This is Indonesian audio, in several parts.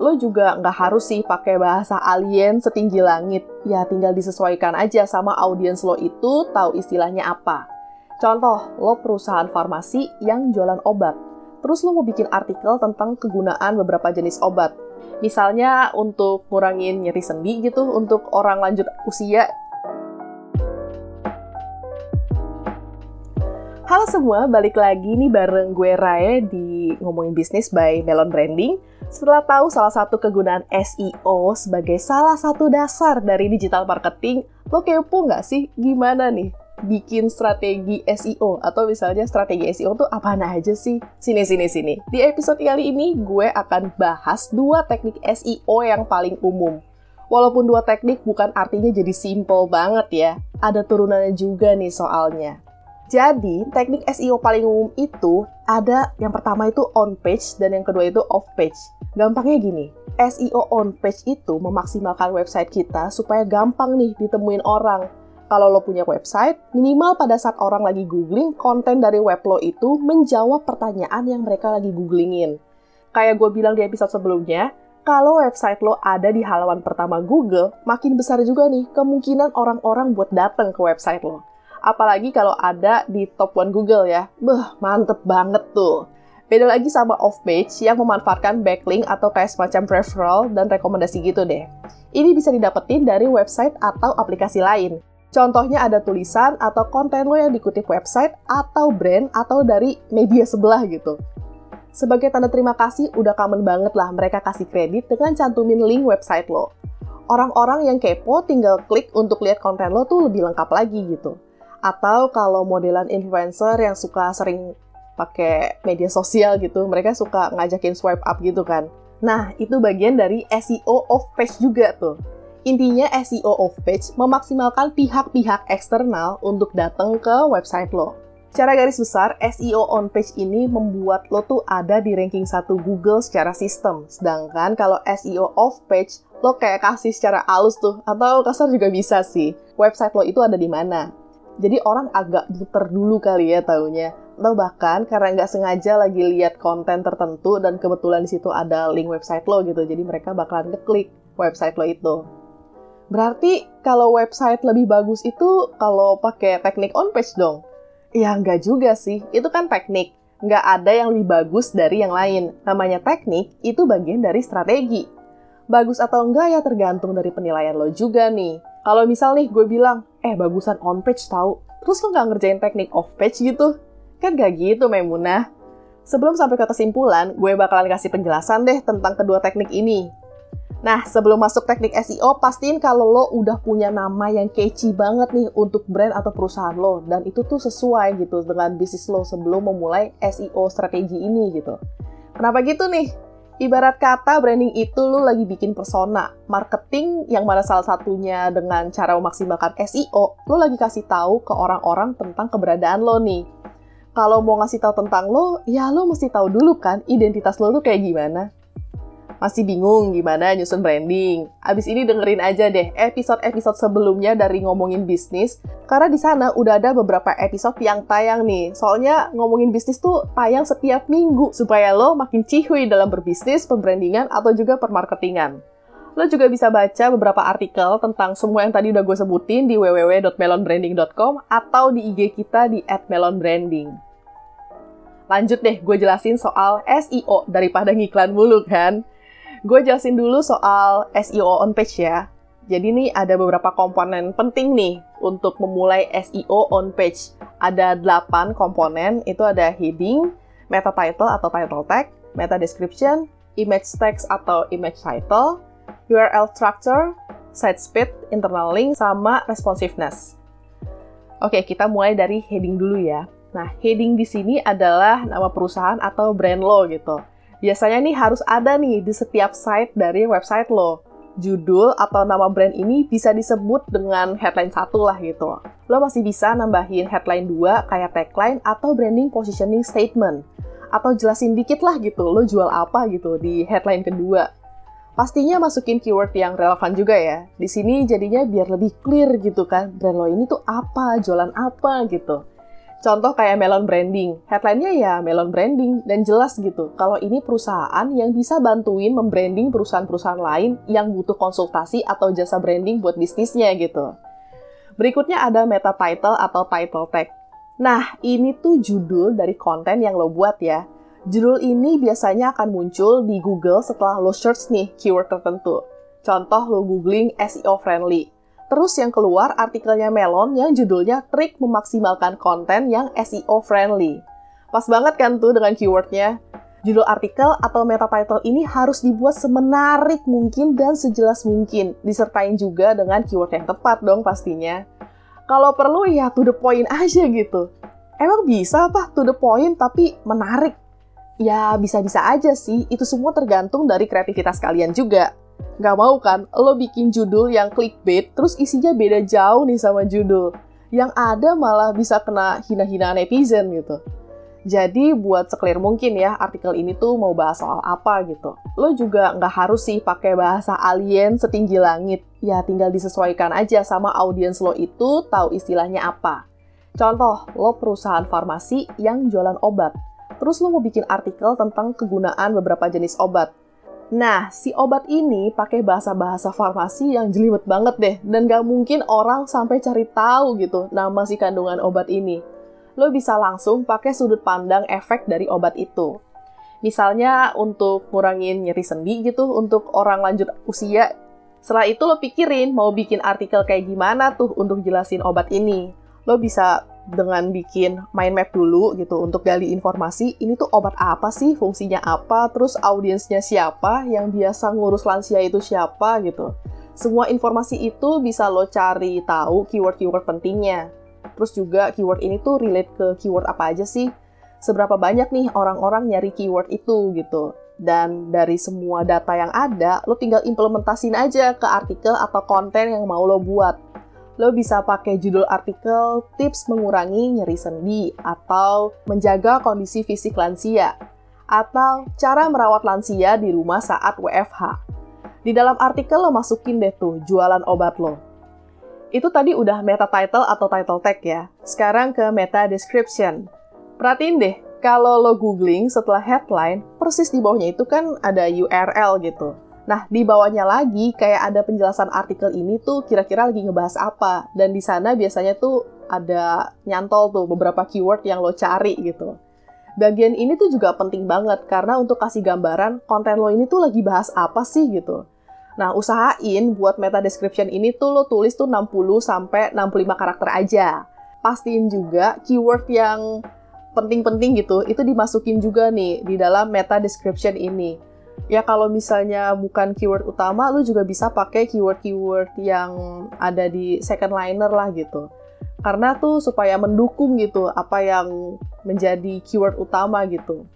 lo juga nggak harus sih pakai bahasa alien setinggi langit. Ya tinggal disesuaikan aja sama audiens lo itu tahu istilahnya apa. Contoh, lo perusahaan farmasi yang jualan obat. Terus lo mau bikin artikel tentang kegunaan beberapa jenis obat. Misalnya untuk ngurangin nyeri sendi gitu untuk orang lanjut usia Halo semua, balik lagi nih bareng gue Rae di Ngomongin Bisnis by Melon Branding. Setelah tahu salah satu kegunaan SEO sebagai salah satu dasar dari digital marketing, lo kepo nggak sih gimana nih bikin strategi SEO atau misalnya strategi SEO tuh apa aja sih? Sini sini sini. Di episode kali ini gue akan bahas dua teknik SEO yang paling umum. Walaupun dua teknik bukan artinya jadi simple banget ya. Ada turunannya juga nih soalnya. Jadi, teknik SEO paling umum itu ada yang pertama itu on page dan yang kedua itu off page. Gampangnya gini, SEO on page itu memaksimalkan website kita supaya gampang nih ditemuin orang. Kalau lo punya website, minimal pada saat orang lagi googling, konten dari web lo itu menjawab pertanyaan yang mereka lagi googlingin. Kayak gue bilang di episode sebelumnya, kalau website lo ada di halaman pertama Google, makin besar juga nih kemungkinan orang-orang buat datang ke website lo apalagi kalau ada di top one Google ya. Beh, mantep banget tuh. Beda lagi sama off-page yang memanfaatkan backlink atau kayak semacam referral dan rekomendasi gitu deh. Ini bisa didapetin dari website atau aplikasi lain. Contohnya ada tulisan atau konten lo yang dikutip website atau brand atau dari media sebelah gitu. Sebagai tanda terima kasih, udah common banget lah mereka kasih kredit dengan cantumin link website lo. Orang-orang yang kepo tinggal klik untuk lihat konten lo tuh lebih lengkap lagi gitu. Atau kalau modelan influencer yang suka sering pakai media sosial gitu, mereka suka ngajakin swipe up gitu kan. Nah, itu bagian dari SEO off page juga tuh. Intinya SEO off page memaksimalkan pihak-pihak eksternal untuk datang ke website lo. Secara garis besar, SEO on page ini membuat lo tuh ada di ranking satu Google secara sistem. Sedangkan kalau SEO off page, lo kayak kasih secara halus tuh, atau kasar juga bisa sih. Website lo itu ada di mana. Jadi orang agak muter dulu kali ya taunya. Atau bahkan karena nggak sengaja lagi lihat konten tertentu dan kebetulan di situ ada link website lo gitu. Jadi mereka bakalan ngeklik website lo itu. Berarti kalau website lebih bagus itu kalau pakai teknik on page dong? Ya nggak juga sih, itu kan teknik. Nggak ada yang lebih bagus dari yang lain. Namanya teknik, itu bagian dari strategi. Bagus atau enggak ya tergantung dari penilaian lo juga nih. Kalau misal nih gue bilang, eh bagusan on page tahu, terus lo nggak ngerjain teknik off page gitu? Kan gak gitu, Memunah. Sebelum sampai ke kesimpulan, gue bakalan kasih penjelasan deh tentang kedua teknik ini. Nah, sebelum masuk teknik SEO, pastiin kalau lo udah punya nama yang catchy banget nih untuk brand atau perusahaan lo. Dan itu tuh sesuai gitu dengan bisnis lo sebelum memulai SEO strategi ini gitu. Kenapa gitu nih? Ibarat kata branding itu lu lagi bikin persona, marketing yang mana salah satunya dengan cara memaksimalkan SEO, lu lagi kasih tahu ke orang-orang tentang keberadaan lo nih. Kalau mau ngasih tahu tentang lo, ya lo mesti tahu dulu kan identitas lo tuh kayak gimana. Masih bingung gimana nyusun branding? Abis ini dengerin aja deh episode-episode sebelumnya dari ngomongin bisnis, karena di sana udah ada beberapa episode yang tayang nih. Soalnya ngomongin bisnis tuh tayang setiap minggu, supaya lo makin cihuy dalam berbisnis, pembrandingan, atau juga permarketingan. Lo juga bisa baca beberapa artikel tentang semua yang tadi udah gue sebutin di www.melonbranding.com atau di IG kita di @melonbranding. Lanjut deh, gue jelasin soal SEO daripada ngiklan mulu kan. Gue jelasin dulu soal SEO on page ya. Jadi nih ada beberapa komponen penting nih untuk memulai SEO on page. Ada 8 komponen, itu ada heading, meta title atau title tag, meta description, image text atau image title, URL structure, site speed, internal link, sama responsiveness. Oke, kita mulai dari heading dulu ya. Nah, heading di sini adalah nama perusahaan atau brand lo gitu. Biasanya nih harus ada nih di setiap site dari website lo. Judul atau nama brand ini bisa disebut dengan headline satu lah gitu. Lo masih bisa nambahin headline dua kayak tagline atau branding positioning statement. Atau jelasin dikit lah gitu, lo jual apa gitu di headline kedua. Pastinya masukin keyword yang relevan juga ya. Di sini jadinya biar lebih clear gitu kan, brand lo ini tuh apa, jualan apa gitu. Contoh kayak Melon Branding. Headline-nya ya Melon Branding dan jelas gitu kalau ini perusahaan yang bisa bantuin membranding perusahaan-perusahaan lain yang butuh konsultasi atau jasa branding buat bisnisnya gitu. Berikutnya ada meta title atau title tag. Nah, ini tuh judul dari konten yang lo buat ya. Judul ini biasanya akan muncul di Google setelah lo search nih keyword tertentu. Contoh lo googling SEO friendly Terus yang keluar artikelnya Melon yang judulnya Trik Memaksimalkan Konten yang SEO Friendly. Pas banget kan tuh dengan keywordnya? Judul artikel atau meta title ini harus dibuat semenarik mungkin dan sejelas mungkin, disertain juga dengan keyword yang tepat dong pastinya. Kalau perlu ya to the point aja gitu. Emang bisa apa to the point tapi menarik? Ya bisa-bisa aja sih, itu semua tergantung dari kreativitas kalian juga. Gak mau kan, lo bikin judul yang clickbait, terus isinya beda jauh nih sama judul. Yang ada malah bisa kena hina-hina netizen gitu. Jadi buat seklir mungkin ya, artikel ini tuh mau bahas soal apa gitu. Lo juga nggak harus sih pakai bahasa alien setinggi langit. Ya tinggal disesuaikan aja sama audiens lo itu tahu istilahnya apa. Contoh, lo perusahaan farmasi yang jualan obat. Terus lo mau bikin artikel tentang kegunaan beberapa jenis obat Nah, si obat ini pakai bahasa-bahasa farmasi yang jelimet banget deh, dan gak mungkin orang sampai cari tahu gitu nama si kandungan obat ini. Lo bisa langsung pakai sudut pandang efek dari obat itu. Misalnya untuk ngurangin nyeri sendi gitu untuk orang lanjut usia. Setelah itu lo pikirin mau bikin artikel kayak gimana tuh untuk jelasin obat ini. Lo bisa dengan bikin mind map dulu gitu untuk gali informasi ini tuh obat apa sih? Fungsinya apa? Terus audiensnya siapa? Yang biasa ngurus lansia itu siapa gitu. Semua informasi itu bisa lo cari tahu keyword-keyword pentingnya. Terus juga keyword ini tuh relate ke keyword apa aja sih? Seberapa banyak nih orang-orang nyari keyword itu gitu. Dan dari semua data yang ada, lo tinggal implementasin aja ke artikel atau konten yang mau lo buat lo bisa pakai judul artikel tips mengurangi nyeri sendi atau menjaga kondisi fisik lansia atau cara merawat lansia di rumah saat WFH. Di dalam artikel lo masukin deh tuh jualan obat lo. Itu tadi udah meta title atau title tag ya. Sekarang ke meta description. Perhatiin deh, kalau lo googling setelah headline, persis di bawahnya itu kan ada URL gitu. Nah, di bawahnya lagi kayak ada penjelasan artikel ini tuh kira-kira lagi ngebahas apa. Dan di sana biasanya tuh ada nyantol tuh beberapa keyword yang lo cari gitu. Bagian ini tuh juga penting banget karena untuk kasih gambaran konten lo ini tuh lagi bahas apa sih gitu. Nah, usahain buat meta description ini tuh lo tulis tuh 60 sampai 65 karakter aja. Pastiin juga keyword yang penting-penting gitu, itu dimasukin juga nih di dalam meta description ini ya kalau misalnya bukan keyword utama, lu juga bisa pakai keyword-keyword yang ada di second liner lah gitu. Karena tuh supaya mendukung gitu apa yang menjadi keyword utama gitu.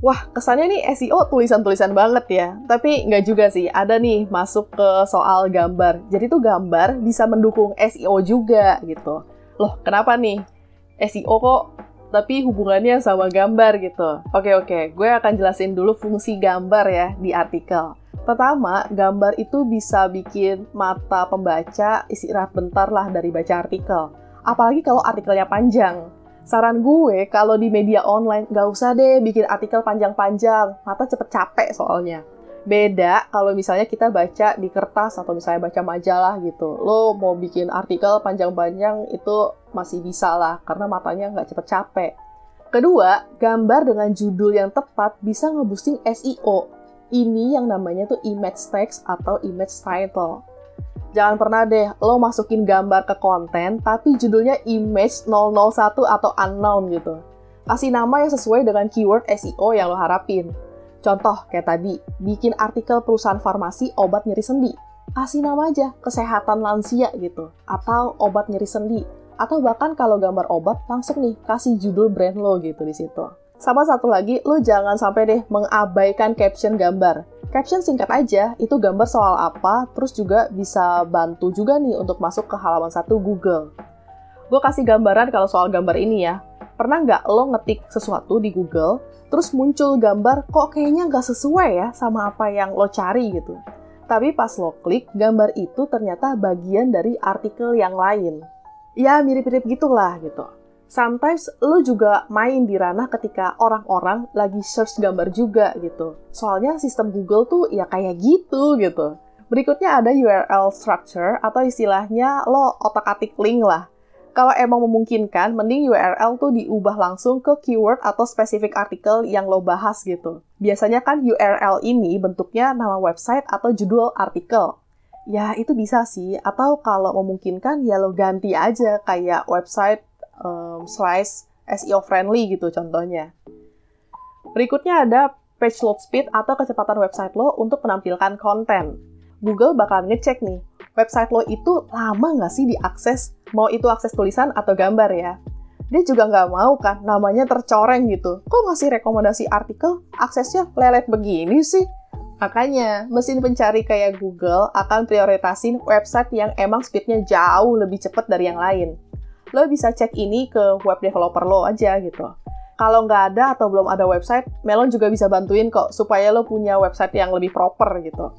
Wah, kesannya nih SEO tulisan-tulisan banget ya. Tapi nggak juga sih, ada nih masuk ke soal gambar. Jadi tuh gambar bisa mendukung SEO juga gitu. Loh, kenapa nih? SEO kok tapi hubungannya sama gambar gitu. Oke oke, gue akan jelasin dulu fungsi gambar ya di artikel. Pertama, gambar itu bisa bikin mata pembaca istirahat bentar lah dari baca artikel. Apalagi kalau artikelnya panjang. Saran gue kalau di media online gak usah deh bikin artikel panjang-panjang, mata cepet capek soalnya. Beda kalau misalnya kita baca di kertas atau misalnya baca majalah gitu. Lo mau bikin artikel panjang-panjang itu masih bisa lah karena matanya nggak cepet capek. Kedua, gambar dengan judul yang tepat bisa nge-boosting SEO. Ini yang namanya tuh image text atau image title. Jangan pernah deh lo masukin gambar ke konten tapi judulnya image 001 atau unknown gitu. Kasih nama yang sesuai dengan keyword SEO yang lo harapin. Contoh kayak tadi, bikin artikel perusahaan farmasi obat nyeri sendi. Kasih nama aja, kesehatan lansia gitu. Atau obat nyeri sendi. Atau bahkan kalau gambar obat, langsung nih kasih judul brand lo gitu di situ. Sama satu lagi, lo jangan sampai deh mengabaikan caption gambar. Caption singkat aja, itu gambar soal apa, terus juga bisa bantu juga nih untuk masuk ke halaman satu Google. Gue kasih gambaran kalau soal gambar ini ya. Pernah nggak lo ngetik sesuatu di Google, terus muncul gambar kok kayaknya nggak sesuai ya sama apa yang lo cari gitu. Tapi pas lo klik, gambar itu ternyata bagian dari artikel yang lain. Ya mirip-mirip gitulah gitu. sometimes lo juga main di ranah ketika orang-orang lagi search gambar juga gitu. Soalnya sistem Google tuh ya kayak gitu gitu. Berikutnya ada URL structure atau istilahnya lo otak-atik link lah. Kalau emang memungkinkan, mending URL tuh diubah langsung ke keyword atau spesifik artikel yang lo bahas gitu. Biasanya kan URL ini bentuknya nama website atau judul artikel. Ya itu bisa sih, atau kalau memungkinkan ya lo ganti aja kayak website um, slice SEO friendly gitu contohnya. Berikutnya ada page load speed atau kecepatan website lo untuk menampilkan konten. Google bakal ngecek nih, website lo itu lama nggak sih diakses? Mau itu akses tulisan atau gambar ya? Dia juga nggak mau kan namanya tercoreng gitu. Kok ngasih rekomendasi artikel, aksesnya lelet begini sih? Makanya, mesin pencari kayak Google akan prioritasin website yang emang speednya jauh lebih cepat dari yang lain lo bisa cek ini ke web developer lo aja gitu. Kalau nggak ada atau belum ada website, Melon juga bisa bantuin kok supaya lo punya website yang lebih proper gitu.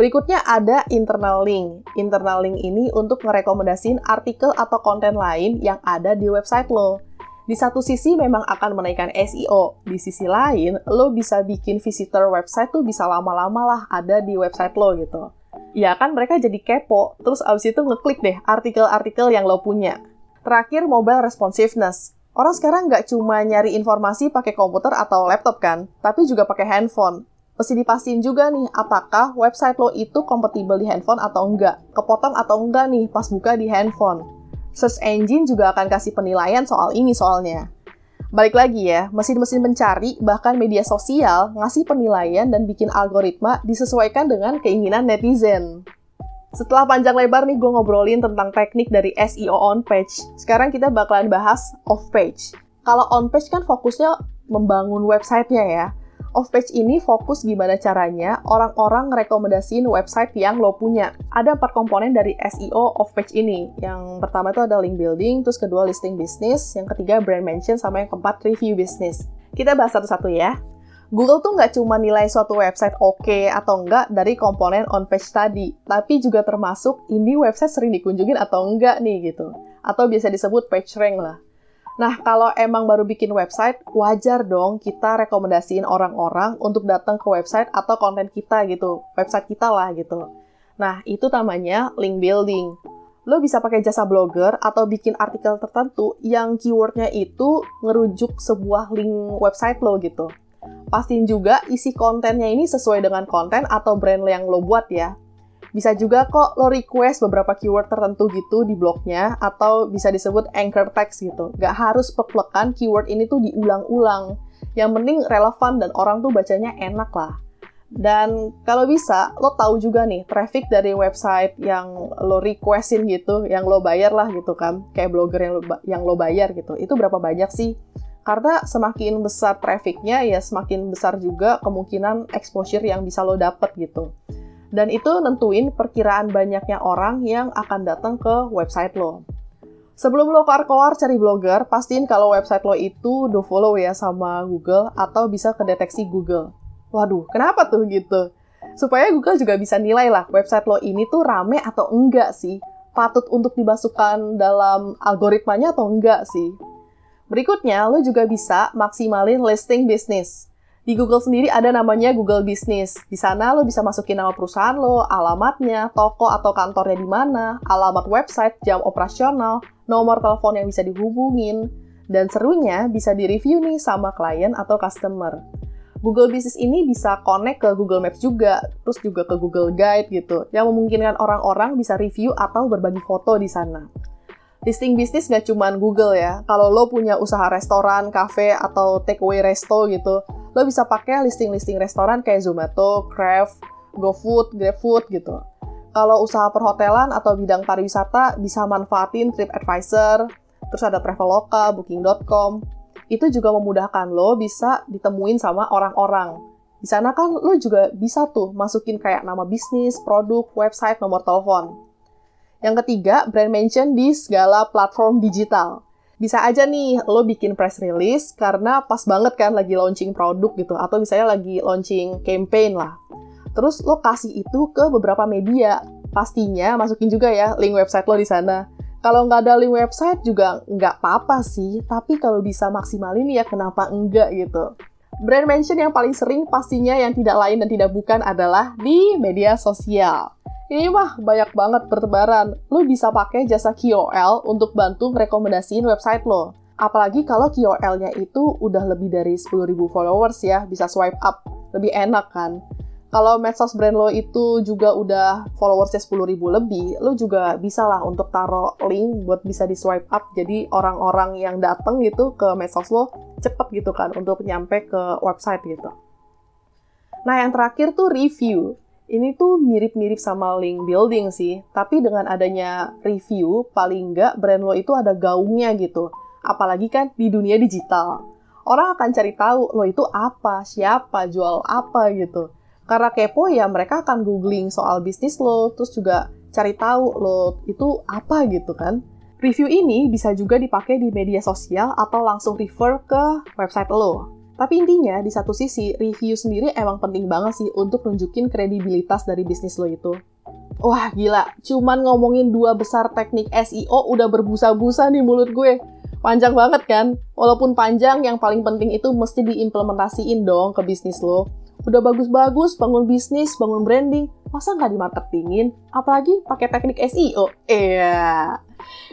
Berikutnya ada internal link. Internal link ini untuk ngerekomendasiin artikel atau konten lain yang ada di website lo. Di satu sisi memang akan menaikkan SEO, di sisi lain lo bisa bikin visitor website tuh bisa lama-lama lah ada di website lo gitu ya kan mereka jadi kepo, terus abis itu ngeklik deh artikel-artikel yang lo punya. Terakhir, mobile responsiveness. Orang sekarang nggak cuma nyari informasi pakai komputer atau laptop kan, tapi juga pakai handphone. Mesti dipastiin juga nih, apakah website lo itu kompatibel di handphone atau enggak, kepotong atau enggak nih pas buka di handphone. Search engine juga akan kasih penilaian soal ini soalnya. Balik lagi ya, mesin-mesin pencari bahkan media sosial ngasih penilaian dan bikin algoritma disesuaikan dengan keinginan netizen. Setelah panjang lebar nih gue ngobrolin tentang teknik dari SEO on page, sekarang kita bakalan bahas off page. Kalau on page kan fokusnya membangun websitenya ya, Off-page ini fokus gimana caranya orang-orang rekomendasiin website yang lo punya. Ada empat komponen dari SEO off-page ini. Yang pertama itu ada link building, terus kedua listing bisnis, yang ketiga brand mention, sama yang keempat review bisnis. Kita bahas satu-satu ya. Google tuh nggak cuma nilai suatu website oke okay atau enggak dari komponen on-page tadi, tapi juga termasuk ini website sering dikunjungin atau enggak nih gitu. Atau biasa disebut page rank lah. Nah, kalau emang baru bikin website, wajar dong kita rekomendasiin orang-orang untuk datang ke website atau konten kita gitu. Website kita lah gitu. Nah, itu namanya link building. Lo bisa pakai jasa blogger atau bikin artikel tertentu yang keywordnya itu ngerujuk sebuah link website lo gitu. Pastiin juga isi kontennya ini sesuai dengan konten atau brand yang lo buat ya. Bisa juga kok lo request beberapa keyword tertentu gitu di blognya, atau bisa disebut anchor text gitu. Gak harus pek-plekan keyword ini tuh diulang-ulang. Yang penting relevan dan orang tuh bacanya enak lah. Dan kalau bisa, lo tahu juga nih, traffic dari website yang lo requestin gitu, yang lo bayar lah gitu kan, kayak blogger yang lo, yang lo bayar gitu, itu berapa banyak sih? Karena semakin besar trafficnya, ya semakin besar juga kemungkinan exposure yang bisa lo dapet gitu. Dan itu nentuin perkiraan banyaknya orang yang akan datang ke website lo. Sebelum lo keluar-keluar cari blogger, pastiin kalau website lo itu do follow ya sama Google atau bisa kedeteksi Google. Waduh, kenapa tuh gitu? Supaya Google juga bisa nilai lah website lo ini tuh rame atau enggak sih? Patut untuk dimasukkan dalam algoritmanya atau enggak sih? Berikutnya, lo juga bisa maksimalin listing bisnis. Di Google sendiri ada namanya Google Business. Di sana lo bisa masukin nama perusahaan lo, alamatnya, toko atau kantornya di mana, alamat website, jam operasional, nomor telepon yang bisa dihubungin, dan serunya bisa di-review nih sama klien atau customer. Google Business ini bisa connect ke Google Maps juga, terus juga ke Google Guide gitu, yang memungkinkan orang-orang bisa review atau berbagi foto di sana. Listing bisnis nggak cuma Google ya. Kalau lo punya usaha restoran, cafe, atau takeaway resto gitu, lo bisa pakai listing-listing restoran kayak Zomato, Craft, GoFood, GrabFood gitu. Kalau usaha perhotelan atau bidang pariwisata bisa manfaatin TripAdvisor, terus ada Traveloka, Booking.com. Itu juga memudahkan lo bisa ditemuin sama orang-orang. Di sana kan lo juga bisa tuh masukin kayak nama bisnis, produk, website, nomor telepon. Yang ketiga, brand mention di segala platform digital bisa aja nih lo bikin press release karena pas banget kan lagi launching produk gitu atau misalnya lagi launching campaign lah. Terus lo kasih itu ke beberapa media. Pastinya masukin juga ya link website lo di sana. Kalau nggak ada link website juga nggak apa-apa sih, tapi kalau bisa maksimalin ya kenapa enggak gitu. Brand mention yang paling sering pastinya yang tidak lain dan tidak bukan adalah di media sosial. Ini mah banyak banget bertebaran. Lo bisa pakai jasa KOL untuk bantu merekomendasiin website lo. Apalagi kalau KOL-nya itu udah lebih dari 10.000 followers ya, bisa swipe up. Lebih enak kan? Kalau medsos brand lo itu juga udah followersnya 10 ribu lebih, lo juga bisa lah untuk taruh link buat bisa di swipe up. Jadi orang-orang yang dateng gitu ke medsos lo cepet gitu kan untuk nyampe ke website gitu. Nah yang terakhir tuh review. Ini tuh mirip-mirip sama link building sih, tapi dengan adanya review, paling nggak brand lo itu ada gaungnya gitu. Apalagi kan di dunia digital. Orang akan cari tahu lo itu apa, siapa, jual apa gitu karena kepo ya mereka akan googling soal bisnis lo, terus juga cari tahu lo itu apa gitu kan. Review ini bisa juga dipakai di media sosial atau langsung refer ke website lo. Tapi intinya, di satu sisi, review sendiri emang penting banget sih untuk nunjukin kredibilitas dari bisnis lo itu. Wah, gila. Cuman ngomongin dua besar teknik SEO udah berbusa-busa nih mulut gue. Panjang banget kan? Walaupun panjang, yang paling penting itu mesti diimplementasiin dong ke bisnis lo udah bagus-bagus bangun bisnis, bangun branding, masa nggak dimarketingin? Apalagi pakai teknik SEO. Iya.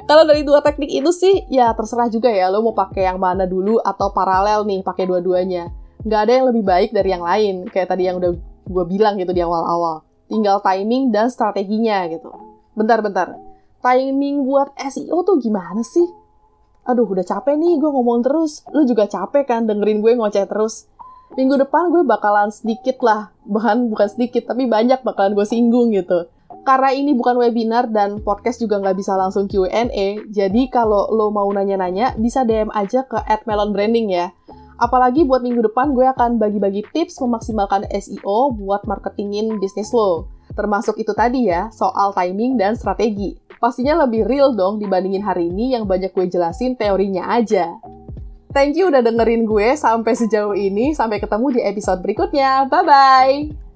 Kalau dari dua teknik itu sih, ya terserah juga ya, lo mau pakai yang mana dulu atau paralel nih, pakai dua-duanya. Nggak ada yang lebih baik dari yang lain, kayak tadi yang udah gue bilang gitu di awal-awal. Tinggal timing dan strateginya gitu. Bentar-bentar, timing buat SEO tuh gimana sih? Aduh, udah capek nih gue ngomong terus. Lu juga capek kan dengerin gue ngoceh terus minggu depan gue bakalan sedikit lah, bahkan bukan sedikit, tapi banyak bakalan gue singgung gitu. Karena ini bukan webinar dan podcast juga nggak bisa langsung Q&A, jadi kalau lo mau nanya-nanya, bisa DM aja ke @melonbranding ya. Apalagi buat minggu depan gue akan bagi-bagi tips memaksimalkan SEO buat marketingin bisnis lo. Termasuk itu tadi ya, soal timing dan strategi. Pastinya lebih real dong dibandingin hari ini yang banyak gue jelasin teorinya aja. Thank you udah dengerin gue sampai sejauh ini. Sampai ketemu di episode berikutnya. Bye-bye!